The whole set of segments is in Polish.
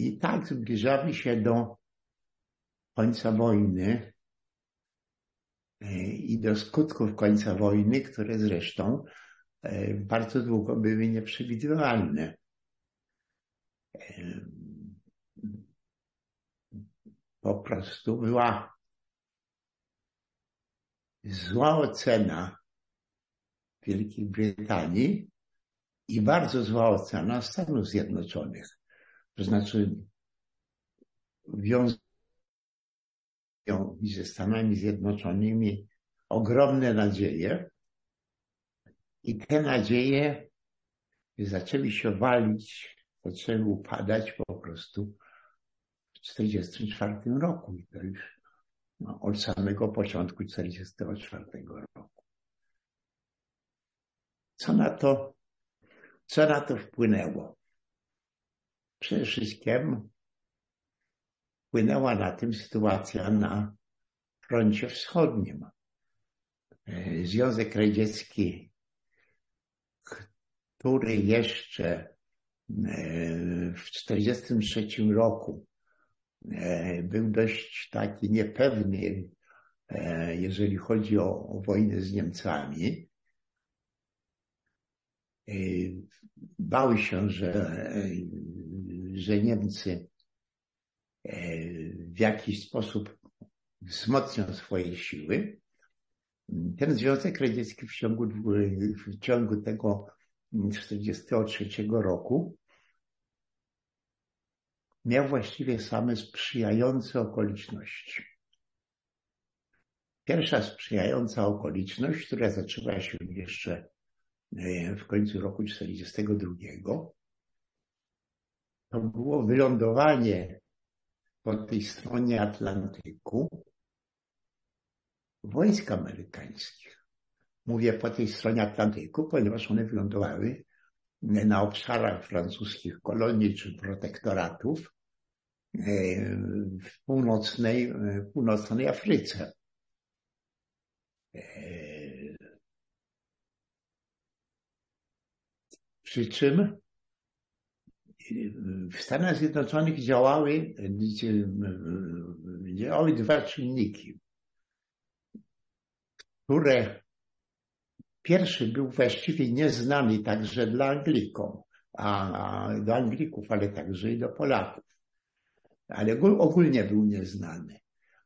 I tak zbliżamy się do końca wojny i do skutków końca wojny, które zresztą bardzo długo były nieprzewidywalne. Po prostu była zła ocena Wielkiej Brytanii i bardzo zła ocena Stanów Zjednoczonych. To znaczy wiązają ze Stanami Zjednoczonymi ogromne nadzieje i te nadzieje zaczęły się walić, zaczęły upadać po prostu w 1944 roku. I to już no, od samego początku 1944 roku. Co na to, co na to wpłynęło? Przede wszystkim wpłynęła na tym sytuacja na froncie wschodnim. Związek Radziecki, który jeszcze e, w 1943 roku e, był dość taki niepewny, e, jeżeli chodzi o, o wojnę z Niemcami, bał się, że, że Niemcy w jakiś sposób wzmocnią swoje siły. Ten Związek Radziecki w ciągu, w ciągu tego 1943 roku miał właściwie same sprzyjające okoliczności. Pierwsza sprzyjająca okoliczność, która zaczęła się jeszcze E, w końcu roku 1942, to było wylądowanie po tej stronie Atlantyku wojsk amerykańskich. Mówię po tej stronie Atlantyku, ponieważ one wylądowały na obszarach francuskich kolonii czy protektoratów e, w północnej, e, północnej Afryce. Przy czym w Stanach Zjednoczonych działały, działały dwa czynniki, które pierwszy był właściwie nieznany także dla Anglików, a do Anglików, ale także i do Polaków. Ale ogólnie był nieznany.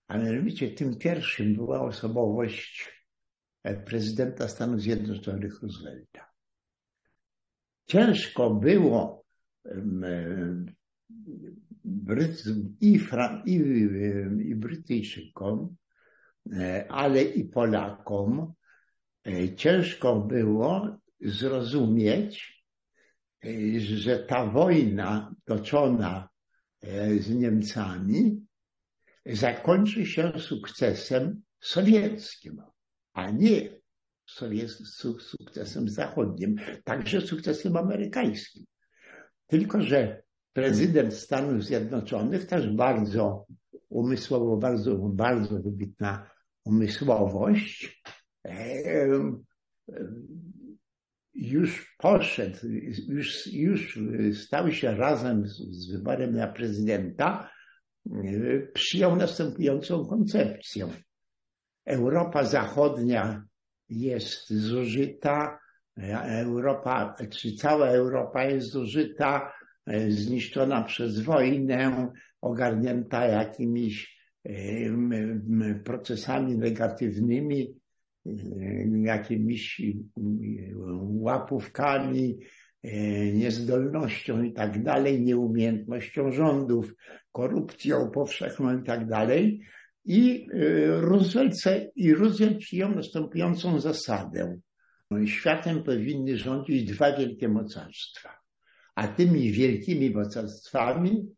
A mianowicie tym pierwszym była osobowość prezydenta Stanów Zjednoczonych Roosevelta ciężko było i, i, i Brytyjczykom, e, ale i Polakom e, ciężko było zrozumieć, e, że ta wojna toczona z Niemcami zakończy się sukcesem sowieckim, a nie sukcesem zachodnim, także sukcesem amerykańskim. Tylko, że prezydent Stanów Zjednoczonych też bardzo umysłowo, bardzo, bardzo wybitna umysłowość, już poszedł, już, już stał się razem z, z wyborem na prezydenta, przyjął następującą koncepcję. Europa Zachodnia jest zużyta, Europa, czy cała Europa jest zużyta, zniszczona przez wojnę, ogarnięta jakimiś procesami negatywnymi, jakimiś łapówkami, niezdolnością i tak dalej, nieumiejętnością rządów, korupcją powszechną i tak dalej. I y, Roosevelt, i Roosevelt przyjął następującą zasadę. Światem powinny rządzić dwa wielkie mocarstwa. A tymi wielkimi mocarstwami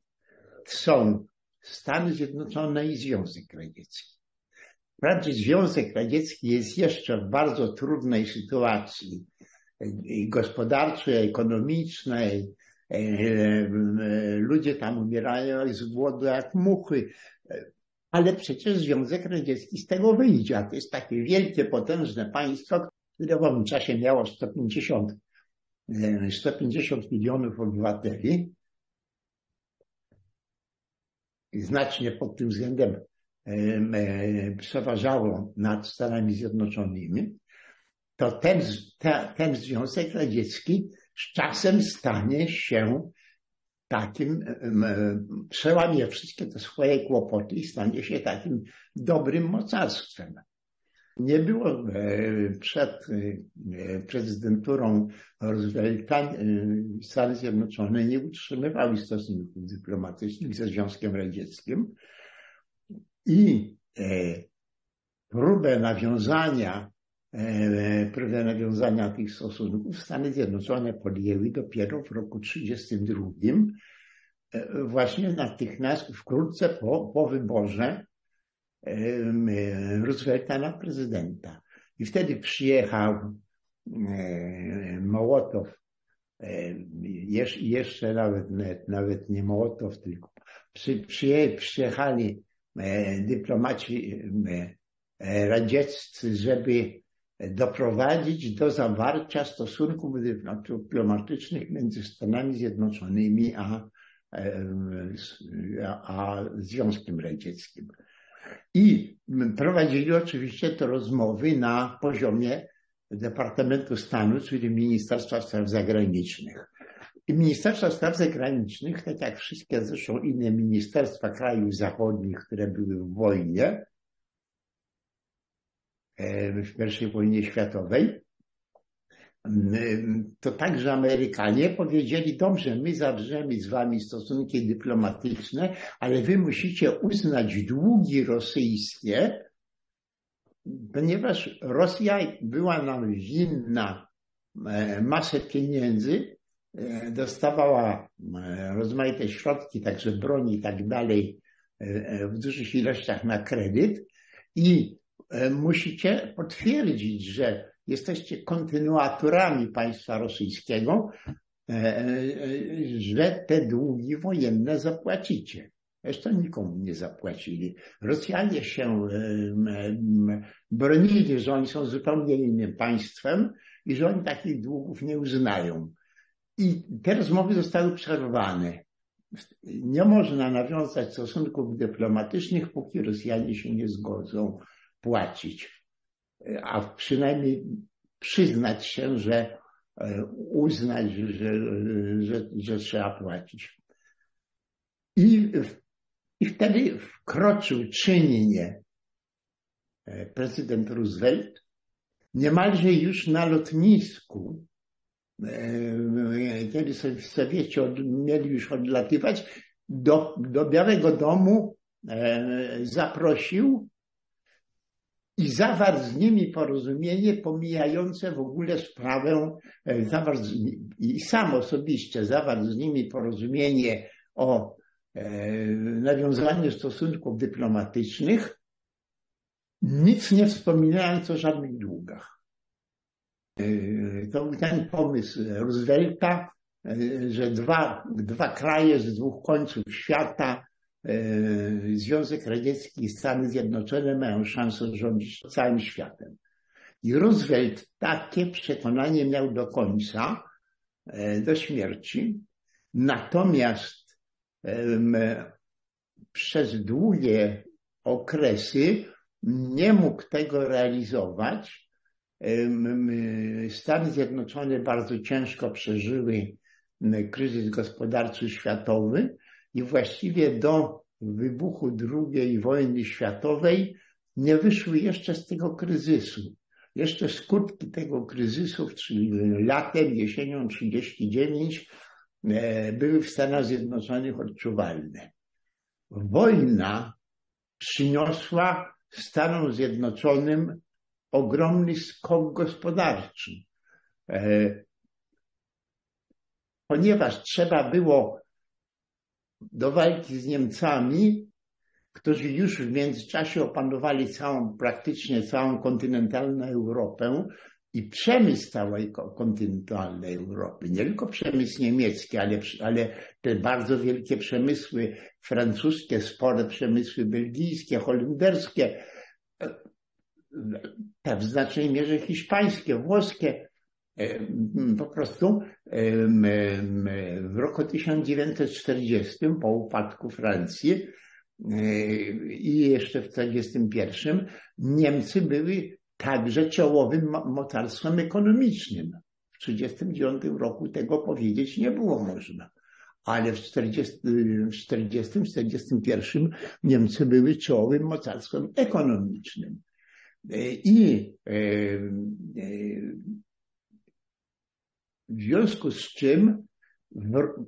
są Stany Zjednoczone i Związek Radziecki. Wprawdzie Związek Radziecki jest jeszcze w bardzo trudnej sytuacji gospodarczej, ekonomicznej. E, e, ludzie tam umierają z głodu jak muchy ale przecież Związek Radziecki z tego wyjdzie. A to jest takie wielkie, potężne państwo, które w owym czasie miało 150, 150 e, milionów obywateli. znacznie pod tym względem przeważało nad Stanami Zjednoczonymi, to ten, ten Związek Radziecki z czasem stanie się takim, przełamie wszystkie te swoje kłopoty i stanie się takim dobrym mocarstwem. Nie było e, przed e, prezydenturą Roosevelta e, Stany Zjednoczone nie utrzymywały stosunków dyplomatycznych ze Związkiem Radzieckim i próbę nawiązania próbę nawiązania tych stosunków Stany Zjednoczone podjęły dopiero w roku 1932, właśnie natychmiast wkrótce po, po wyborze Roosevelta na prezydenta. I wtedy przyjechał Mołotow, jeszcze nawet, nawet nie Mołotow, tylko przy, przyjechali dyplomaci radzieccy, żeby doprowadzić do zawarcia stosunków dyplomatycznych między Stanami Zjednoczonymi a, a Związkiem Radzieckim. I prowadzili oczywiście te rozmowy na poziomie Departamentu Stanu, czyli Ministerstwa Spraw Zagranicznych. I Ministerstwa Spraw Zagranicznych, tak jak wszystkie zresztą inne ministerstwa krajów zachodnich, które były w wojnie, w I wojnie światowej, to także Amerykanie powiedzieli, dobrze, my zawrzemy z wami stosunki dyplomatyczne, ale wy musicie uznać długi rosyjskie, ponieważ Rosja była nam winna e, masę pieniędzy, e, dostawała e, rozmaite środki, także broni i tak dalej, w dużych ilościach na kredyt i musicie potwierdzić, że jesteście kontynuatorami państwa rosyjskiego, e, e, że te długi wojenne zapłacicie. Zresztą nikomu nie zapłacili. Rosjanie się bronili, że oni są zupełnie innym państwem i że oni takich długów nie uznają. I te rozmowy zostały przerwane. Nie można nawiązać stosunków dyplomatycznych, póki Rosjanie się nie zgodzą płacić a przynajmniej przyznać się, że e, uznać, że, że, że trzeba płacić. I, I wtedy wkroczył czynnie e, prezydent Roosevelt, niemalże już na lotnisku, e, kiedy w Sowiecie od, mieli już odlatywać, do, do Białego Domu zaprosił i zawarł z nimi porozumienie pomijające w ogóle sprawę, e, zawarł z, i sam osobiście zawarł z nimi porozumienie o e, nawiązaniu stosunków dyplomatycznych, nic nie wspominając o żadnych długach. E, to był ten pomysł Roosevelta, że dwa, dwa kraje z dwóch końców świata Związek Radziecki i Stany Zjednoczone mają szansę rządzić całym światem. I Roosevelt takie przekonanie miał do końca, e, do śmierci. Natomiast przez długie okresy nie mógł tego realizować. Stany Zjednoczone bardzo ciężko przeżyły kryzys gospodarczy światowy i właściwie do wybuchu II wojny światowej nie wyszły jeszcze z tego kryzysu. Jeszcze skutki tego kryzysu, czyli latem, jesienią 39, e, były w Stanach Zjednoczonych odczuwalne. Wojna przyniosła Stanom Zjednoczonym ogromny skok gospodarczy. E, ponieważ trzeba było do walki z Niemcami, którzy już w międzyczasie opanowali całą, praktycznie całą kontynentalną Europę i przemysł całej kontynentalnej Europy. Nie tylko przemysł niemiecki, ale, ale te bardzo wielkie przemysły francuskie, spore przemysły belgijskie, holenderskie, te w znacznej mierze hiszpańskie, włoskie, po prostu w roku 1940 po upadku Francji i jeszcze w 1941 Niemcy były także czołowym mocarstwem ekonomicznym. W 1939 roku tego powiedzieć nie było można. Ale w 1940-1941 Niemcy były czołowym mocarstwem ekonomicznym. I w związku z czym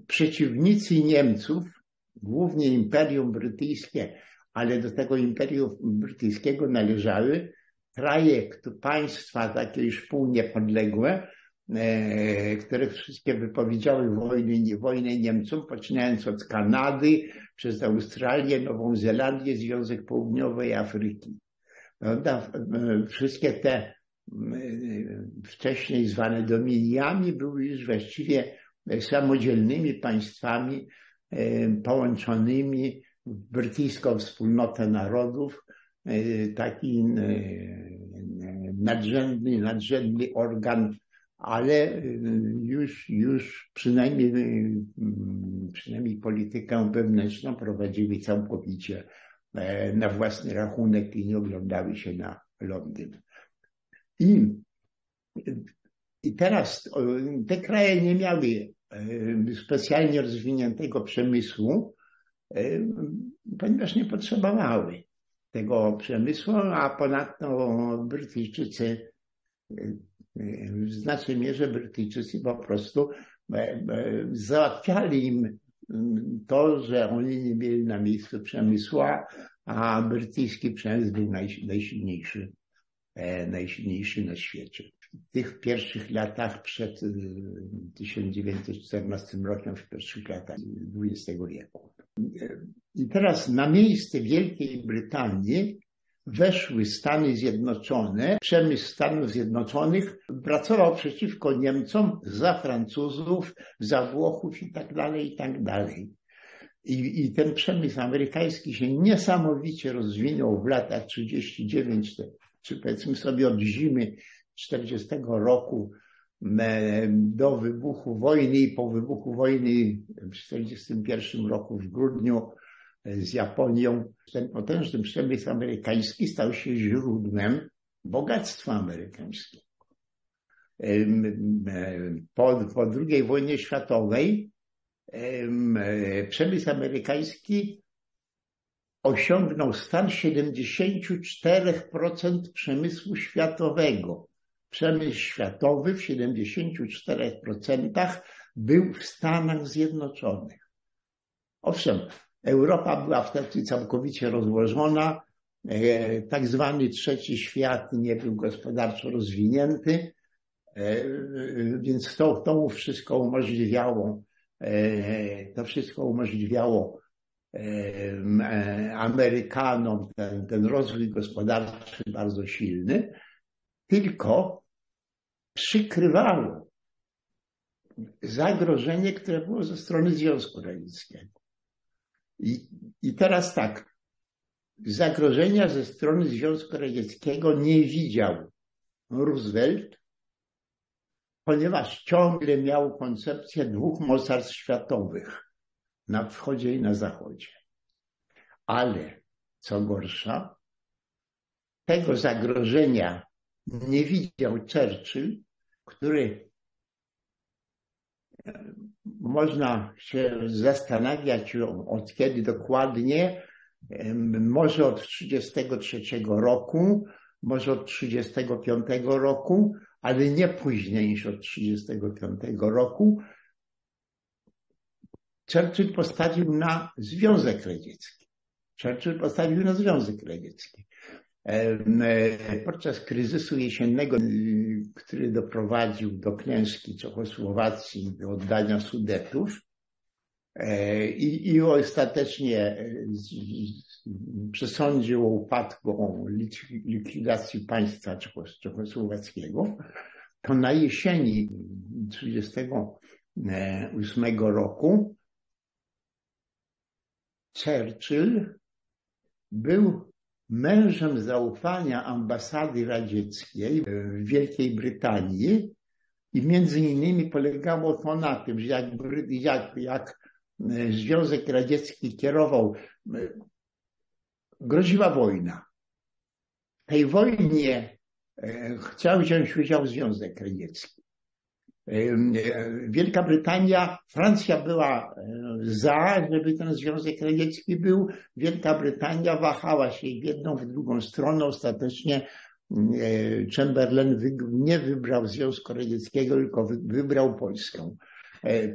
przeciwnicy Niemców, głównie Imperium Brytyjskie, ale do tego Imperium Brytyjskiego należały kraje, państwa takie już półniepodległe, e, które wszystkie wypowiedziały wojnę, wojnę Niemcom, poczynając od Kanady, przez Australię, Nową Zelandię, Związek Południowej Afryki. Prawda? Wszystkie te wcześniej zwane dominiami były już właściwie samodzielnymi państwami e, połączonymi w brytyjską wspólnotę narodów, e, taki e, nadrzędny, nadrzędny organ, ale już, już przynajmniej, przynajmniej politykę wewnętrzną prowadzili całkowicie na własny rachunek i nie oglądały się na Londyn. I, i teraz te kraje nie miały specjalnie rozwiniętego przemysłu, ponieważ nie potrzebowały tego przemysłu, a ponadto Brytyjczycy, w znacznej mierze Brytyjczycy po prostu załatwiali im to, że oni nie mieli na miejscu przemysłu, a brytyjski przemysł był najsilniejszy, e, najsilniejszy na świecie w tych pierwszych latach przed 1914 y, rokiem, w pierwszych latach XX wieku. I teraz na miejsce Wielkiej Brytanii weszły Stany Zjednoczone. Przemysł Stanów Zjednoczonych pracował przeciwko Niemcom, za Francuzów, za Włochów i tak dalej, i tak dalej. I, I ten przemysł amerykański się niesamowicie rozwinął w latach 39, czy powiedzmy sobie od zimy 40 roku do wybuchu wojny i po wybuchu wojny w 1941 roku w grudniu e, z Japonią, ten potężny przemysł amerykański stał się źródłem bogactwa amerykańskiego. E, po, po II wojnie światowej e, przemysł amerykański osiągnął stan 74% przemysłu światowego. Przemysł światowy w 74% był w Stanach Zjednoczonych. Owszem, Europa była wtedy całkowicie rozłożona, e, tak zwany trzeci świat nie był gospodarczo rozwinięty, e, więc to, to wszystko umożliwiało, e, to wszystko umożliwiało Amerykanom ten, ten rozwój gospodarczy bardzo silny tylko przykrywało zagrożenie, które było ze strony Związku Radzieckiego. I, I teraz tak, zagrożenia ze strony Związku Radzieckiego nie widział Roosevelt, ponieważ ciągle miał koncepcję dwóch mocarstw światowych na wschodzie i na zachodzie. Ale co gorsza, tego zagrożenia nie widział Churchill, który e, można się zastanawiać od kiedy dokładnie, może od 1933 roku, może od 1935 roku, ale nie później niż od 1935 roku. Churchill postawił na Związek Radziecki. Churchill postawił na Związek Radziecki. E, podczas kryzysu jesiennego, który doprowadził do klęski Czechosłowacji, do oddania Sudetów e, i, i ostatecznie e, przesądził o upadku, o likwidacji państwa czechosłowackiego, to na jesieni 1938 roku Churchill był mężem zaufania ambasady radzieckiej w Wielkiej Brytanii i między innymi polegało to na tym, że jak, jak, jak e, Związek Radziecki kierował e, groziła wojna. W tej wojnie chciał wziąć udział Związek Radziecki. Wielka Brytania, Francja była za, żeby ten Związek Radziecki był. Wielka Brytania wahała się w jedną, w drugą stronę. Ostatecznie Chamberlain nie wybrał Związku Radzieckiego, tylko wybrał Polskę.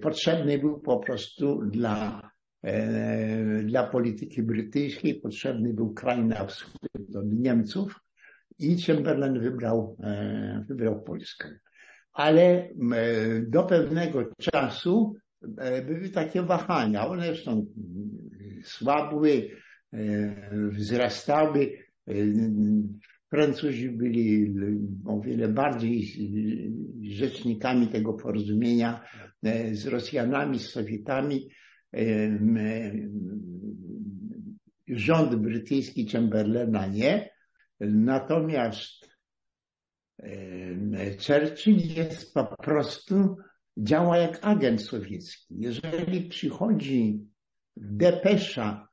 Potrzebny był po prostu dla, dla polityki brytyjskiej, potrzebny był kraj na wschód od Niemców i Chamberlain wybrał, wybrał Polskę. Ale do pewnego czasu były takie wahania. One zresztą słabły, wzrastały. Francuzi byli o wiele bardziej rzecznikami tego porozumienia z Rosjanami, z Sowietami. Rząd brytyjski Chamberlaina nie. Natomiast Churchill jest po prostu, działa jak agent sowiecki. Jeżeli przychodzi depesza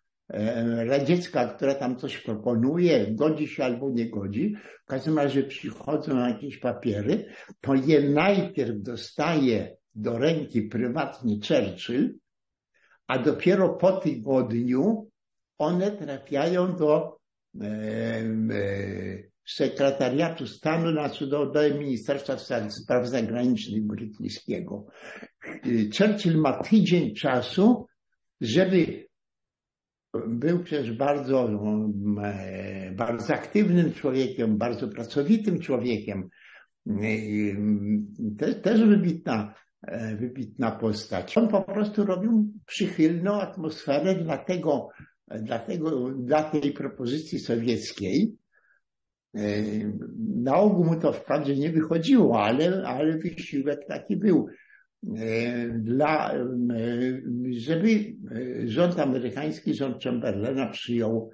radziecka, która tam coś proponuje, godzi się albo nie godzi, w każdym razie przychodzą jakieś papiery, to je najpierw dostaje do ręki prywatnie Churchill, a dopiero po tygodniu one trafiają do sekretariatu stanu, do, do Ministerstwa Spraw Zagranicznych brytyjskiego. Churchill ma tydzień czasu, żeby był przecież bardzo, bardzo aktywnym człowiekiem, bardzo pracowitym człowiekiem. Też, też wybitna, wybitna postać. On po prostu robił przychylną atmosferę dla tego, dla, tego, dla tej propozycji sowieckiej. Na ogół mu to wprawdzie nie wychodziło, ale, ale wysiłek taki był. Dla, żeby rząd amerykański, rząd Chamberlaina przyjął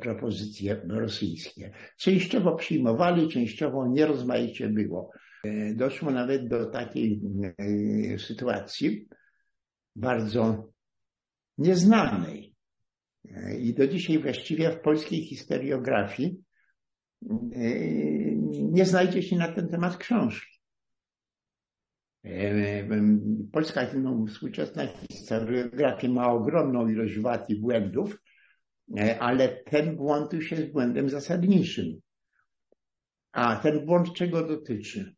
propozycje rosyjskie. Częściowo przyjmowali, częściowo nierozmaicie było. Doszło nawet do takiej sytuacji bardzo nieznanej. I do dzisiaj właściwie w polskiej historiografii nie znajdzie się na ten temat książki. Polska no, współczesna historiografia ma ogromną ilość wad i błędów, ale ten błąd już jest błędem zasadniczym. A ten błąd czego dotyczy?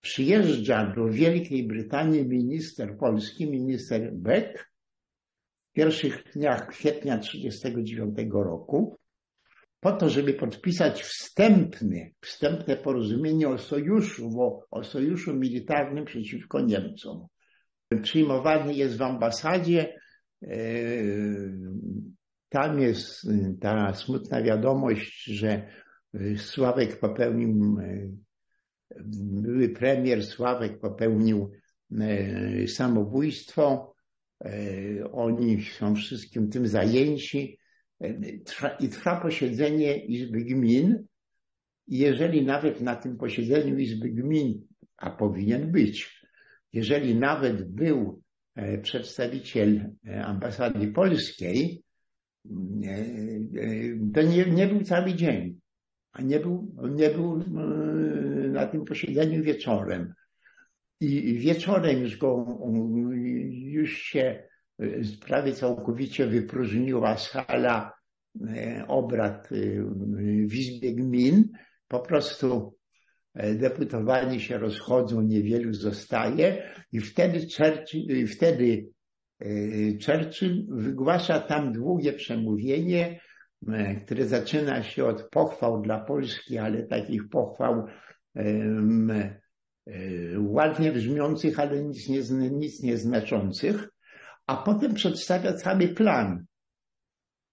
Przyjeżdża do Wielkiej Brytanii minister polski, minister Beck, w pierwszych dniach kwietnia 1939 roku, po to, żeby podpisać wstępny, wstępne porozumienie o sojuszu, o, o sojuszu militarnym przeciwko Niemcom. Przyjmowany jest w ambasadzie. Tam jest ta smutna wiadomość, że Sławek popełnił, były premier Sławek popełnił samobójstwo. Oni są wszystkim tym zajęci i trwa posiedzenie Izby Gmin. Jeżeli nawet na tym posiedzeniu Izby Gmin, a powinien być, jeżeli nawet był przedstawiciel ambasady polskiej, to nie, nie był cały dzień, a nie był, nie był na tym posiedzeniu wieczorem. I wieczorem już go, już się prawie całkowicie wypróżniła sala obrad w Izbie Gmin. Po prostu deputowani się rozchodzą, niewielu zostaje i wtedy Churchill, wtedy Churchill wygłasza tam długie przemówienie, które zaczyna się od pochwał dla Polski, ale takich pochwał ładnie brzmiących, ale nic, nie, nic a potem przedstawia cały plan.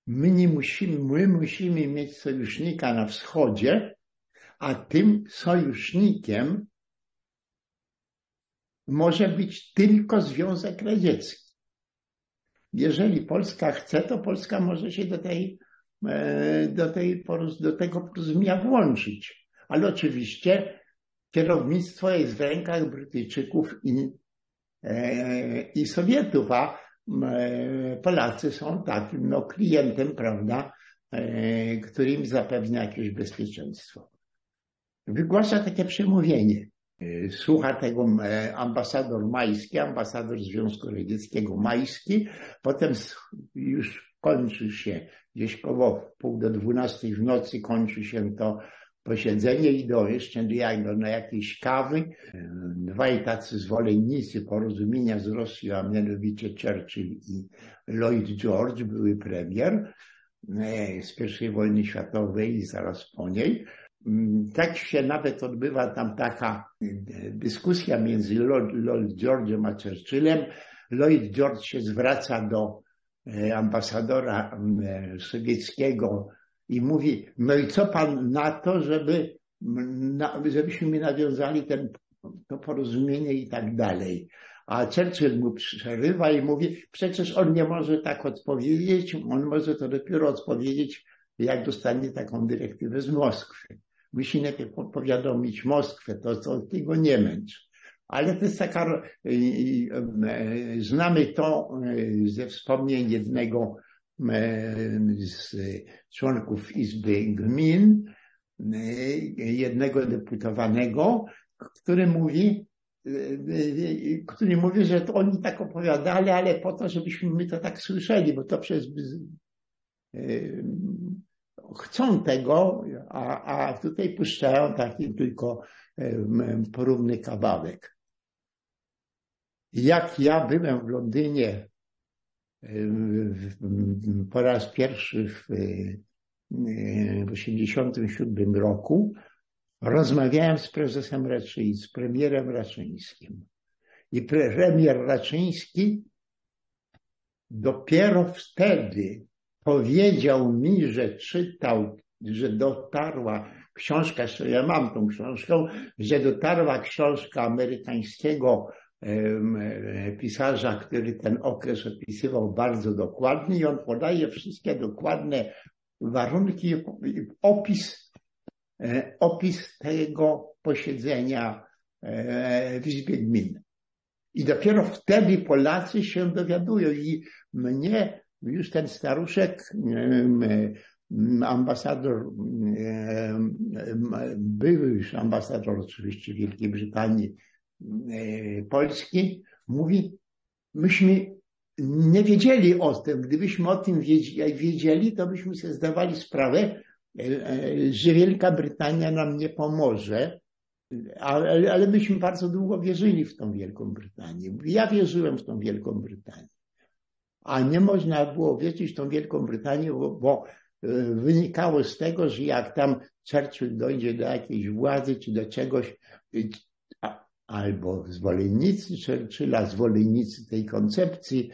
My nie musimy, my musimy mieć sojusznika na wschodzie, a tym sojusznikiem może być tylko Związek Radziecki. Jeżeli Polska chce, to Polska może się do, tej, do, tej, do tego porozumienia włączyć. Ale oczywiście kierownictwo jest w rękach Brytyjczyków i i Sowietów, a Polacy są takim no, klientem, prawda, który im zapewnia jakieś bezpieczeństwo. Wygłasza takie przemówienie. Słucha tego ambasador Majski, ambasador Związku Radzieckiego Majski. Potem już kończy się, gdzieś koło pół do dwunastej w nocy kończy się to posiedzenie i do jeszcze do, na jakiejś kawy. Dwaj tacy zwolennicy porozumienia z Rosją, a mianowicie Churchill i Lloyd George, były premier e, z I wojny światowej i zaraz po niej. Mm, tak się nawet odbywa tam taka e, dyskusja między Lloyd George'em a Churchillem. Lloyd George się zwraca do e, ambasadora mm, sowieckiego i mówi, no i co pan na to, żeby, żebyśmy mi nawiązali ten, to porozumienie i tak dalej. A Churchill mu przerywa i mówi, przecież on nie może tak odpowiedzieć, on może to dopiero odpowiedzieć, jak dostanie taką dyrektywę z Moskwy. Musi najpierw powiadomić Moskwę, to, to tego nie męcz. Ale to jest taka, znamy to ze wspomnień jednego z członków Izby Gmin, jednego deputowanego, który mówi, który mówi, że to oni tak opowiadali, ale po to, żebyśmy my to tak słyszeli, bo to przez chcą tego, a, a tutaj puszczają taki tylko porówny kawałek. Jak ja byłem w Londynie po raz pierwszy w 1987 roku, rozmawiałem z prezesem Raczyńskim, z premierem Raczyńskim. I premier Raczyński dopiero wtedy powiedział mi, że czytał, że dotarła książka, ja mam tą książkę, że dotarła książka amerykańskiego pisarza, który ten okres opisywał bardzo dokładnie i on podaje wszystkie dokładne warunki, opis, e, opis tego posiedzenia e, w Izbie Gmin. I dopiero wtedy Polacy się dowiadują i mnie już ten staruszek, ambasador, były już ambasador oczywiście Wielkiej Brytanii, E, Polski mówi, myśmy nie wiedzieli o tym. Gdybyśmy o tym wiedzieli, to byśmy sobie zdawali sprawę, e, e, że Wielka Brytania nam nie pomoże, ale, ale myśmy bardzo długo wierzyli w tą Wielką Brytanię. Ja wierzyłem w tą Wielką Brytanię. A nie można było wierzyć w tą Wielką Brytanię, bo, bo wynikało z tego, że jak tam Churchill dojdzie do jakiejś władzy czy do czegoś, albo zwolennicy Churchilla, zwolennicy tej koncepcji,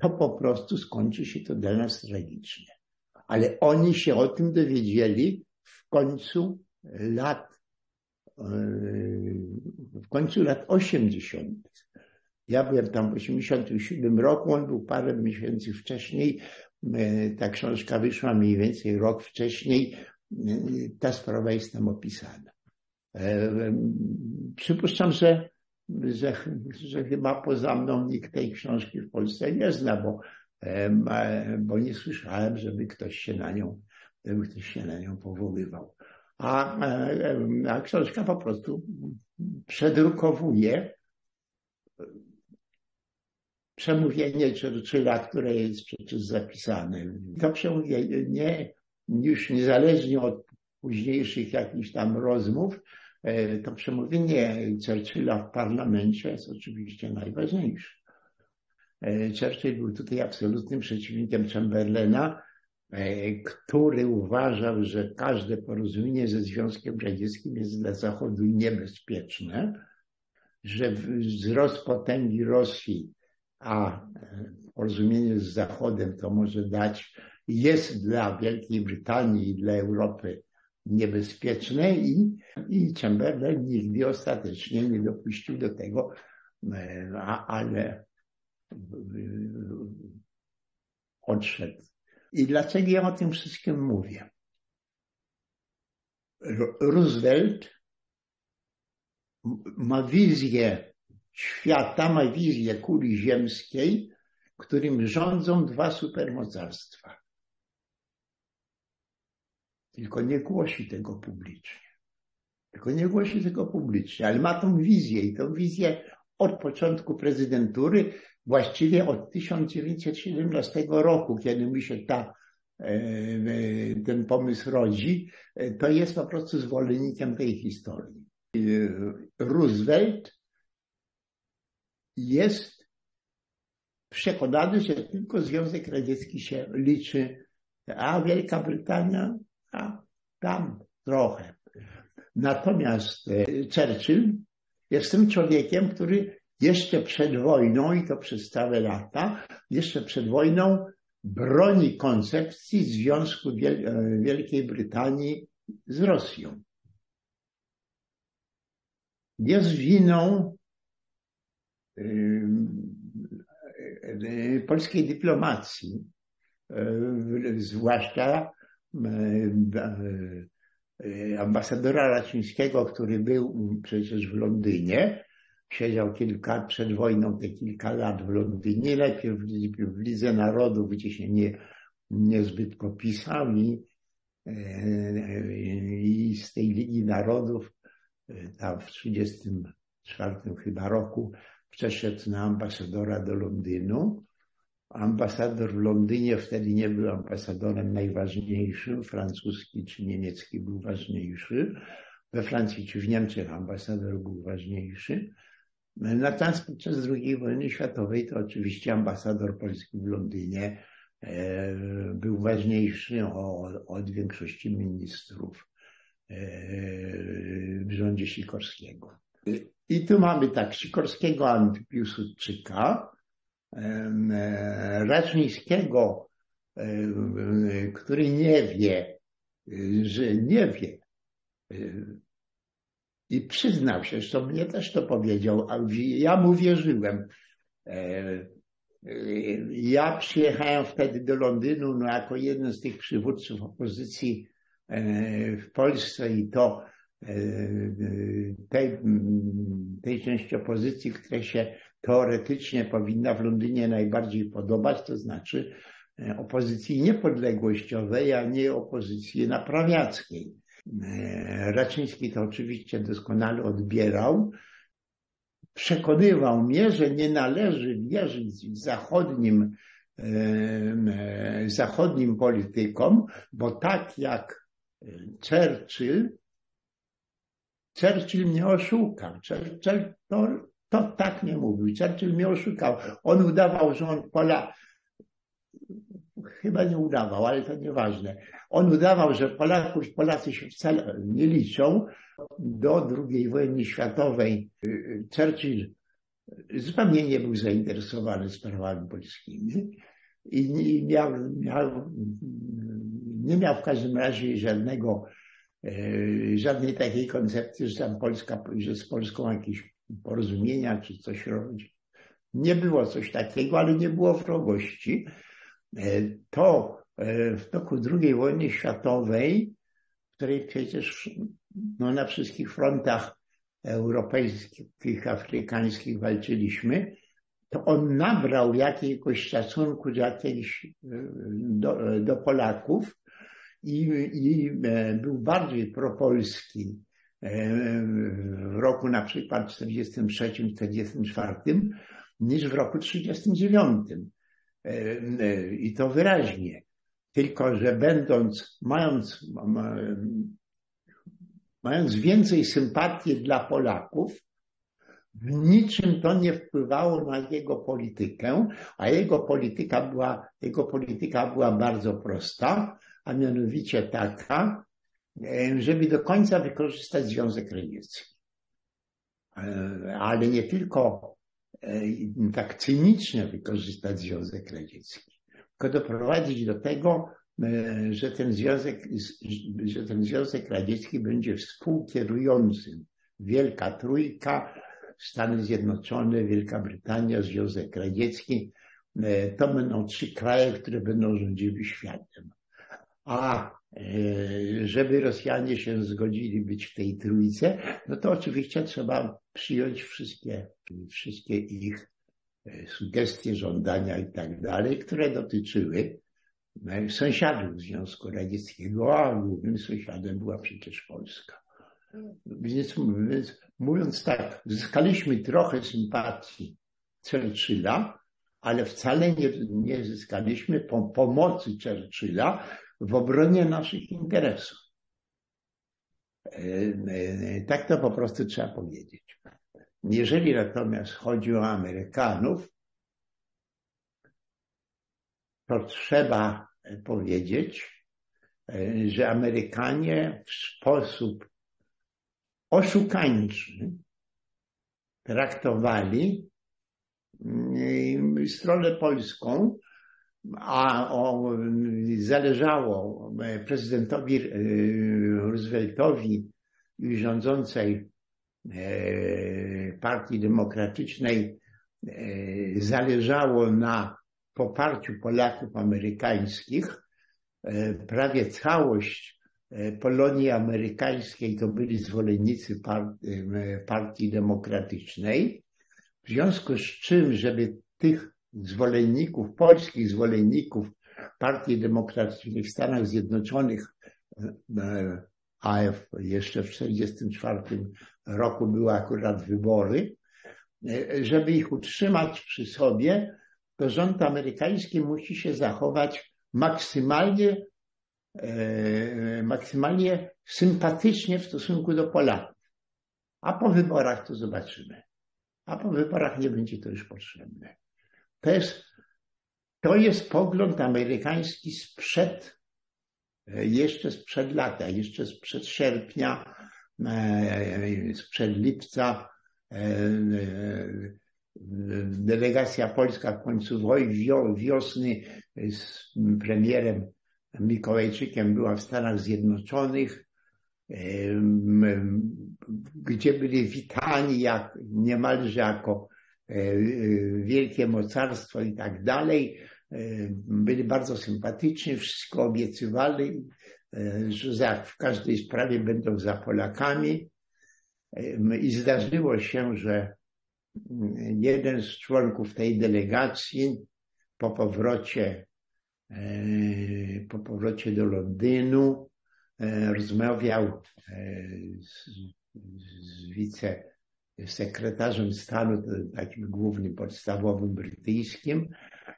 to po prostu skończy się to dla nas tragicznie. Ale oni się o tym dowiedzieli w końcu lat, w końcu lat 80. Ja byłem tam w 87 roku, on był parę miesięcy wcześniej. Ta książka wyszła mniej więcej rok wcześniej. Ta sprawa jest tam opisana. Przypuszczam, że, że, że chyba poza mną nikt tej książki w Polsce nie zna, bo, bo nie słyszałem, żeby ktoś się na nią, żeby ktoś się na nią powoływał. A, a książka po prostu przedrukowuje przemówienie Churchilla, które jest przecież zapisane. To przemówienie już niezależnie od późniejszych jakichś tam rozmów, e, to przemówienie Churchilla w parlamencie jest oczywiście najważniejsze. E, Churchill był tutaj absolutnym przeciwnikiem Chamberlaina, e, który uważał, że każde porozumienie ze Związkiem Radzieckim jest dla Zachodu niebezpieczne, że wzrost potęgi Rosji, a porozumienie z Zachodem to może dać, jest dla Wielkiej Brytanii i dla Europy niebezpieczne i, i Chamberlain nigdy ostatecznie nie dopuścił do tego, e, ale odszedł. I dlaczego ja o tym wszystkim mówię? Roosevelt ma wizję świata, ma wizję kuli ziemskiej, którym rządzą dwa supermocarstwa. Tylko nie głosi tego publicznie. Tylko nie głosi tego publicznie, ale ma tą wizję i tą wizję od początku prezydentury, właściwie od 1917 roku, kiedy mi się ta, e, ten pomysł rodzi, e, to jest po prostu zwolennikiem tej historii. Roosevelt jest przekonany, że tylko Związek Radziecki się liczy, a Wielka Brytania, a tam trochę. Natomiast e, Churchill jest tym człowiekiem, który jeszcze przed wojną, i to przez całe lata, jeszcze przed wojną broni koncepcji Związku e, Wielkiej Brytanii z Rosją. Jest winą polskiej dyplomacji, zwłaszcza ambasadora Racińskiego, który był przecież w Londynie, siedział kilka, przed wojną te kilka lat w Londynie, najpierw w Lidze Narodów, gdzie się nie, niezbyt popisał i, i z tej Ligi Narodów tam w 1934 chyba roku przeszedł na ambasadora do Londynu. Ambasador w Londynie wtedy nie był ambasadorem najważniejszym, francuski czy niemiecki był ważniejszy. We Francji czy w Niemczech ambasador był ważniejszy. Natomiast podczas II wojny światowej to oczywiście ambasador polski w Londynie e, był ważniejszy od większości ministrów e, w rządzie Sikorskiego. I tu mamy tak, Sikorskiego Piłsudczyka, Raczyńskiego, który nie wie, że nie wie. I przyznał się, zresztą mnie też to powiedział, a ja mu wierzyłem. Ja przyjechałem wtedy do Londynu no, jako jeden z tych przywódców opozycji w Polsce i to tej, tej części opozycji, która się teoretycznie powinna w Londynie najbardziej podobać, to znaczy e, opozycji niepodległościowej, a nie opozycji naprawiackiej. E, Raczyński to oczywiście doskonale odbierał. Przekonywał mnie, że nie należy wierzyć zachodnim, e, zachodnim politykom, bo tak jak Churchill Churchill mnie oszukał. Churchill to tak nie mówił. Churchill mnie oszukał. On udawał, że on Pola... Chyba nie udawał, ale to nieważne. On udawał, że Polaków, Polacy się wcale nie liczą. Do II wojny światowej Churchill zupełnie nie był zainteresowany sprawami polskimi i miał, miał, nie miał w każdym razie żadnego E, żadnej takiej koncepcji, że tam Polska, że z Polską jakieś porozumienia czy coś robić. Nie było coś takiego, ale nie było wrogości. E, to e, w toku II wojny światowej, w której przecież no, na wszystkich frontach europejskich, afrykańskich walczyliśmy, to on nabrał jakiegoś szacunku do, jakiejś, do, do Polaków i, i e, był bardziej propolski e, w roku na przykład 43-44 niż w roku 39. E, I to wyraźnie. Tylko, że będąc, mając, mając więcej sympatii dla Polaków, w niczym to nie wpływało na jego politykę, a jego polityka była, jego polityka była bardzo prosta a mianowicie taka, e, żeby do końca wykorzystać Związek Radziecki. E, ale nie tylko e, tak cynicznie wykorzystać Związek Radziecki, tylko doprowadzić do tego, że ten Związek, że ten Związek Radziecki będzie współkierującym. Wielka Trójka, Stany Zjednoczone, Wielka Brytania, Związek Radziecki. To będą trzy kraje, które będą rządziły światem. A e, żeby Rosjanie się zgodzili być w tej trójce, no to oczywiście trzeba przyjąć wszystkie, wszystkie ich e, sugestie, żądania i tak dalej, które dotyczyły sąsiadów Związku Radzieckiego, a głównym sąsiadem była przecież Polska. Więc, więc mówiąc tak, zyskaliśmy trochę sympatii Churchilla, ale wcale nie, nie zyskaliśmy pomocy Churchilla w obronie naszych interesów. E, e, tak to po prostu trzeba powiedzieć. Jeżeli natomiast chodzi o Amerykanów, to trzeba powiedzieć, e, że Amerykanie w sposób oszukańczy traktowali mm, stronę polską, a o, zależało prezydentowi e, Rooseveltowi i rządzącej e, Partii Demokratycznej zależało na poparciu Polaków amerykańskich e, prawie całość e, Polonii amerykańskiej to byli zwolennicy e, Partii Demokratycznej. W związku z czym, żeby tych zwolenników, polskich zwolenników Partii Demokratycznej w Stanach Zjednoczonych, AF jeszcze w 1944 roku były akurat wybory, żeby ich utrzymać przy sobie, to rząd amerykański musi się zachować maksymalnie, e, maksymalnie sympatycznie w stosunku do Polaków. A po wyborach to zobaczymy. A po wyborach nie będzie to już potrzebne. Jest, to jest pogląd amerykański sprzed, e, jeszcze sprzed lata, jeszcze sprzed sierpnia, e, sprzed lipca delegacja polska w końcu wiosny z premierem Mikołajczykiem była w Stanach Zjednoczonych, gdzie byli witani jak, niemalże jako e, wielkie mocarstwo i tak dalej. Byli bardzo sympatyczni, wszystko obiecywali, e, że w każdej sprawie będą za Polakami. I zdarzyło się, że jeden z członków tej delegacji po powrocie, e, po powrocie do Londynu e, rozmawiał e, z, z wicesekretarzem stanu, takim głównym podstawowym brytyjskim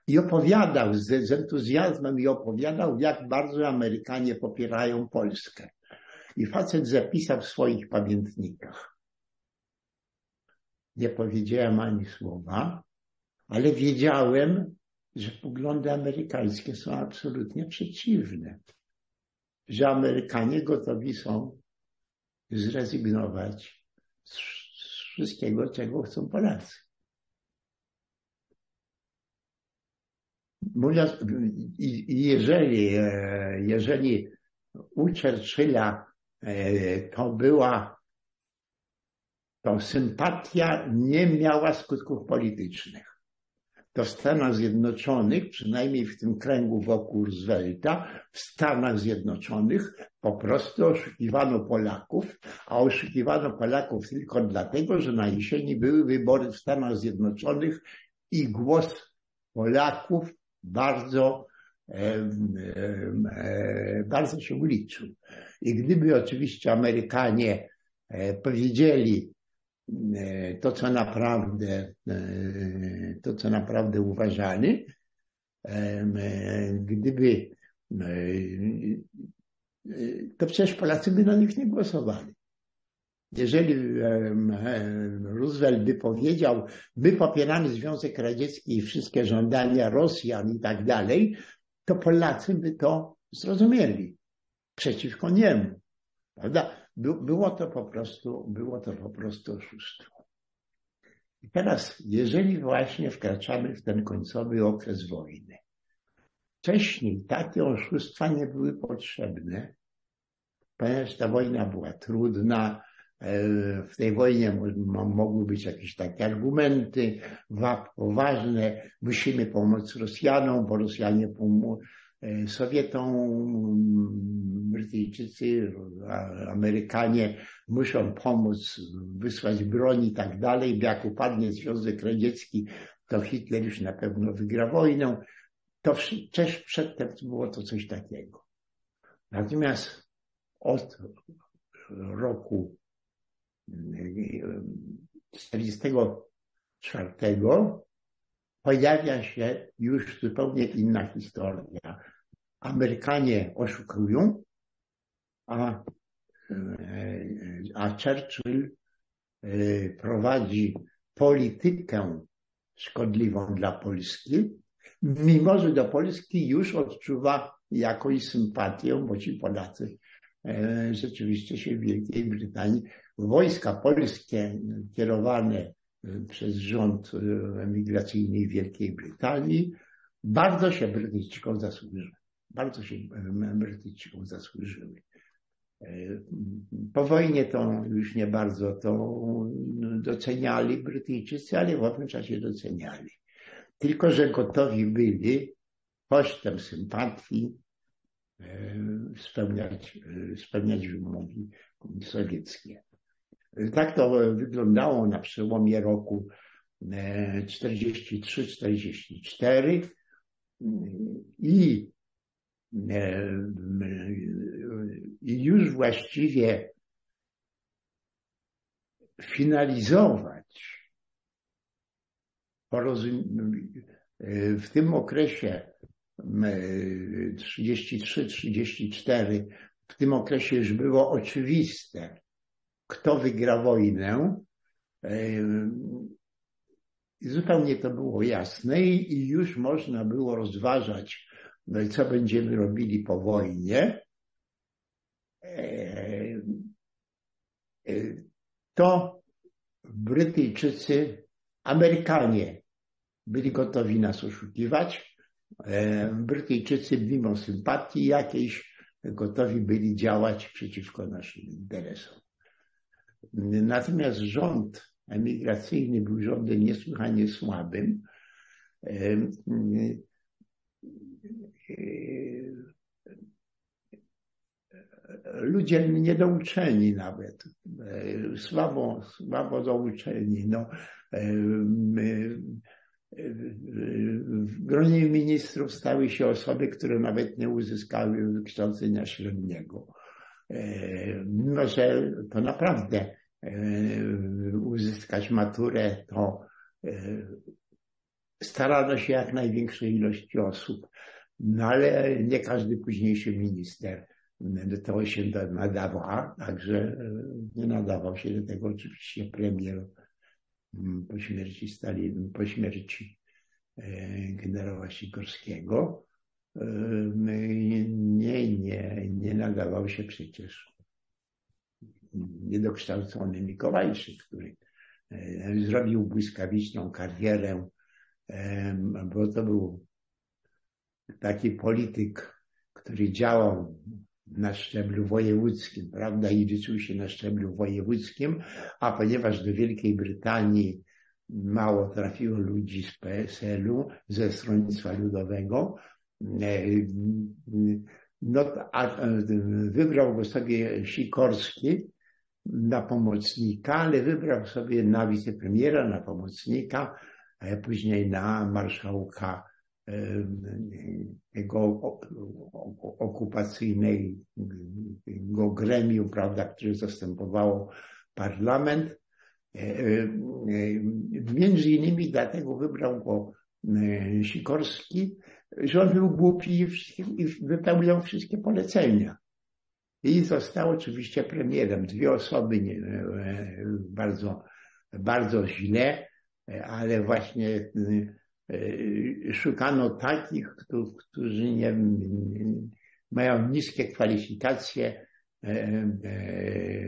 i opowiadał z, z entuzjazmem i opowiadał, jak bardzo Amerykanie popierają Polskę. I facet zapisał w swoich pamiętnikach nie powiedziałem ani słowa, ale wiedziałem, że poglądy amerykańskie są absolutnie przeciwne. Że Amerykanie gotowi są zrezygnować z wszystkiego, czego chcą Polacy. Mówiąc, jeżeli, e, jeżeli u Churchilla e, to była to sympatia nie miała skutków politycznych. To w Stanach Zjednoczonych, przynajmniej w tym kręgu wokół Roosevelta, w Stanach Zjednoczonych po prostu oszukiwano Polaków, a oszukiwano Polaków tylko dlatego, że na jesieni były wybory w Stanach Zjednoczonych i głos Polaków bardzo, e, bardzo się liczył. I gdyby oczywiście Amerykanie e, powiedzieli, to, co naprawdę, e, to, co naprawdę uważali, e, gdyby, to przecież Polacy by na nich nie głosowali. Jeżeli Roosevelt by powiedział, my popieramy Związek Radziecki i wszystkie żądania Rosjan i tak dalej, to Polacy by to zrozumieli przeciwko niemu. Prawda? Było to po prostu, było to po prostu oszustwo. I teraz, jeżeli właśnie wkraczamy w ten końcowy okres wojny, wcześniej takie oszustwa nie były potrzebne, ponieważ ta wojna była trudna, e, w tej wojnie mogły być jakieś takie argumenty poważne, musimy pomóc Rosjanom, bo Rosjanie Sowietom, Brytyjczycy, Amerykanie muszą pomóc wysłać broń i tak dalej. Jak upadnie Związek Radziecki, to Hitler już na pewno wygra wojnę. to też przedtem było to coś takiego. Natomiast od roku 1944 pojawia się już zupełnie inna historia. Amerykanie oszukują, a, a Churchill e, prowadzi politykę szkodliwą dla Polski, mimo że do Polski już odczuwa jakąś sympatię, bo ci Polacy e, rzeczywiście się w Wielkiej Brytanii, wojska polskie kierowane e, przez rząd emigracyjny Wielkiej Brytanii bardzo się Brytyjczykom zasłużyły. Bardzo się Brytyjczykom zasłużyły. Po wojnie to już nie bardzo to doceniali Brytyjczycy, ale w owym czasie doceniali. Tylko, że gotowi byli kosztem sympatii e, spełniać, e, spełniać wymogi sowieckie. Tak to wyglądało na przełomie roku 43-44 i już właściwie finalizować w tym okresie 33-34, w tym okresie już było oczywiste, kto wygra wojnę. Zupełnie to było jasne i już można było rozważać, no i co będziemy robili po wojnie. To Brytyjczycy, Amerykanie byli gotowi nas oszukiwać. Brytyjczycy mimo sympatii jakiejś gotowi byli działać przeciwko naszym interesom. Natomiast rząd emigracyjny był rządem niesłychanie słabym. Ludzie niedouczeni nawet, słabo, słabo douczeni. No, w gronie ministrów stały się osoby, które nawet nie uzyskały wykształcenia średniego. Mimo, że to naprawdę uzyskać maturę, to starano się jak największej ilości osób, no ale nie każdy późniejszy minister tego się nadawał, także nie nadawał się do tego oczywiście premier po śmierci Stalin, po śmierci generała Sikorskiego. Nie, nie, nie nadawał się przecież niedokształcony Mikołajczyk, który zrobił błyskawiczną karierę, bo to był taki polityk, który działał na szczeblu wojewódzkim, prawda, i liczył się na szczeblu wojewódzkim, a ponieważ do Wielkiej Brytanii mało trafiło ludzi z PSL-u, ze Stronnictwa Ludowego, no, a wybrał go sobie Sikorski na pomocnika, ale wybrał sobie na wicepremiera, na pomocnika, a później na marszałka tego okupacyjnego gremium, prawda, które zastępowało parlament. Między innymi dlatego wybrał go Sikorski, że on był głupi i wypełniał wszystkie polecenia. I został oczywiście premierem. Dwie osoby bardzo, bardzo źle, ale właśnie szukano takich, którzy nie, mają niskie kwalifikacje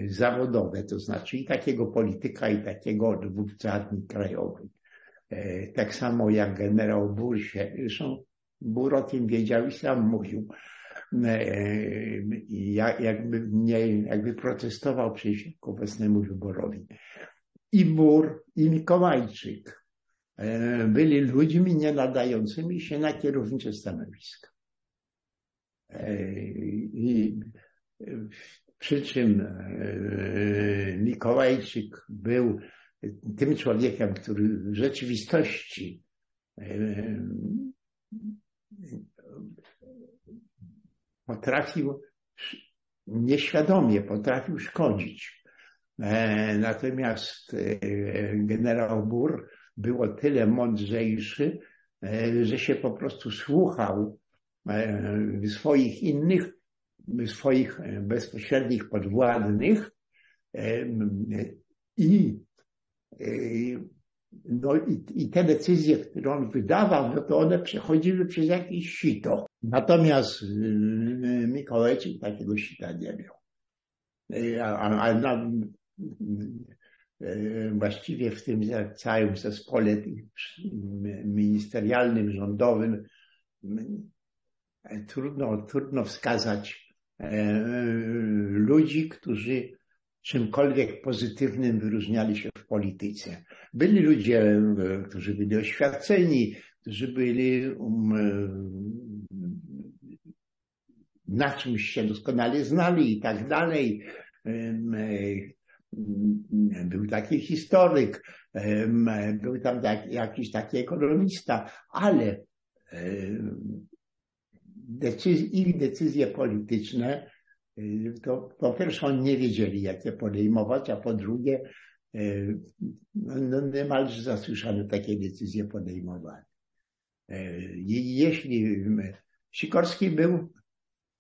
zawodowe, to znaczy i takiego polityka, i takiego dowódcy armii krajowej. Tak samo jak generał Bur się, zresztą Bur o tym wiedział i sam mówił, jakby, nie, jakby protestował przeciwko obecnemu wyborowi. I Bur, i Mikołajczyk byli ludźmi nie nadającymi się na kierownicze stanowiska. I przy czym Mikołajczyk był tym człowiekiem, który w rzeczywistości potrafił nieświadomie potrafił szkodzić. E, natomiast e, generał Bur był o tyle mądrzejszy, e, że się po prostu słuchał swoich innych, swoich bezpośrednich podwładnych i, no i, i te decyzje, które on wydawał, no to one przechodziły przez jakieś sito. Natomiast Mikołajczyk takiego sita nie miał. A, a, właściwie w tym całym zespole ministerialnym, rządowym trudno, trudno wskazać ludzi, którzy czymkolwiek pozytywnym wyróżniali się w polityce. Byli ludzie, którzy byli oświadczeni, którzy byli na czymś się doskonale znali i tak dalej. Był taki historyk, był tam jakiś taki ekonomista, ale ich decyzje polityczne to po pierwsze oni nie wiedzieli, jak je podejmować, a po drugie no, niemalże zasłyszano takie decyzje podejmowane. Jeśli Sikorski był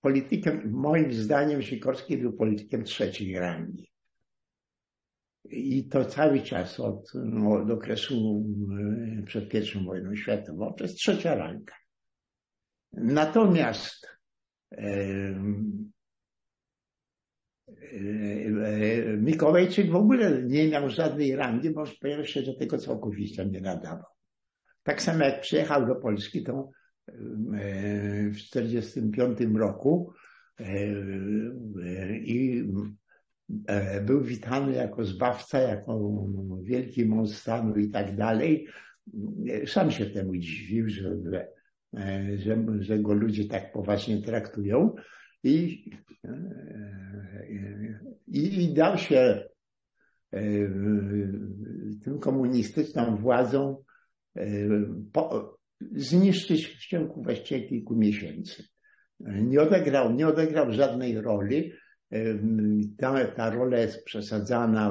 politykiem, moim zdaniem Sikorski był politykiem trzeciej rangi. I to cały czas od, no, od okresu e, przed pierwszą wojną światową, to jest trzecia ranga. Natomiast e, e, Mikołajczyk w ogóle nie miał żadnej rangi, bo po pierwsze do tego całkowicie nie nadawał. Tak samo jak przyjechał do Polski, to w 1945 roku i był witany jako zbawca, jako wielki mąż stanu i tak dalej. Sam się temu dziwił, że, że, że go ludzie tak poważnie traktują i, i, i dał się tym komunistyczną władzą po, zniszczyć w ciągu właściwie kilku miesięcy. Nie odegrał, nie odegrał żadnej roli. Ta, ta rola jest przesadzana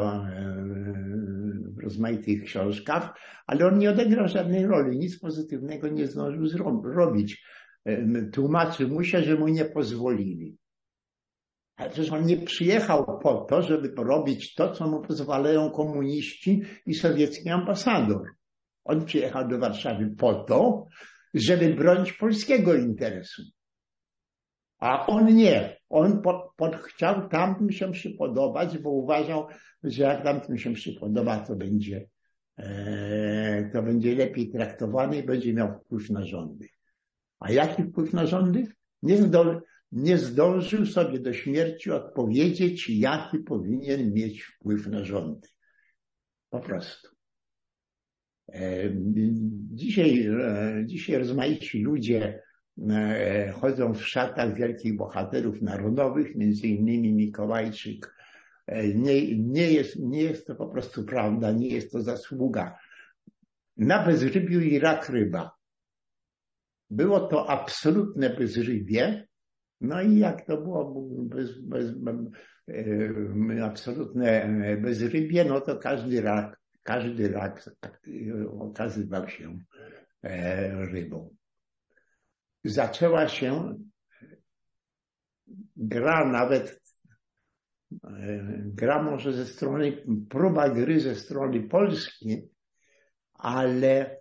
w rozmaitych książkach, ale on nie odegrał żadnej roli, nic pozytywnego nie zdążył zrobić. Tłumaczy mu się, że mu nie pozwolili. Ale przecież on nie przyjechał po to, żeby robić to, co mu pozwalają komuniści i sowiecki ambasador. On przyjechał do Warszawy po to, żeby bronić polskiego interesu. A on nie. On pod, pod, chciał tamtym się przypodobać, bo uważał, że jak tamtym się przypodoba, to będzie, e, to będzie lepiej traktowany i będzie miał wpływ na rządy. A jaki wpływ na rządy? Nie, zdol, nie zdążył sobie do śmierci odpowiedzieć, jaki powinien mieć wpływ na rządy. Po prostu. Dzisiaj, e, dzisiaj rozmaici ludzie e, chodzą w szatach wielkich bohaterów narodowych, między innymi Mikołajczyk. E, nie, nie, jest, nie jest to po prostu prawda, nie jest to zasługa. Na bezrybiu i rak ryba. Było to absolutne bezrybie. No i jak to było bez, bez, bez, absolutne bezrybie, no to każdy rak każdy rak okazywał się e, rybą. Zaczęła się gra nawet, e, gra może ze strony, próba gry ze strony polskiej, ale e,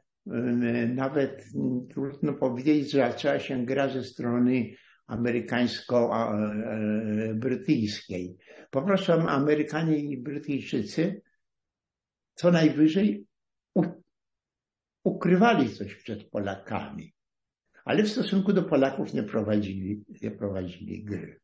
nawet trudno powiedzieć, że zaczęła się gra ze strony amerykańsko-brytyjskiej. Po prostu Amerykanie i Brytyjczycy co najwyżej ukrywali coś przed Polakami, ale w stosunku do Polaków nie prowadzili, nie prowadzili gry.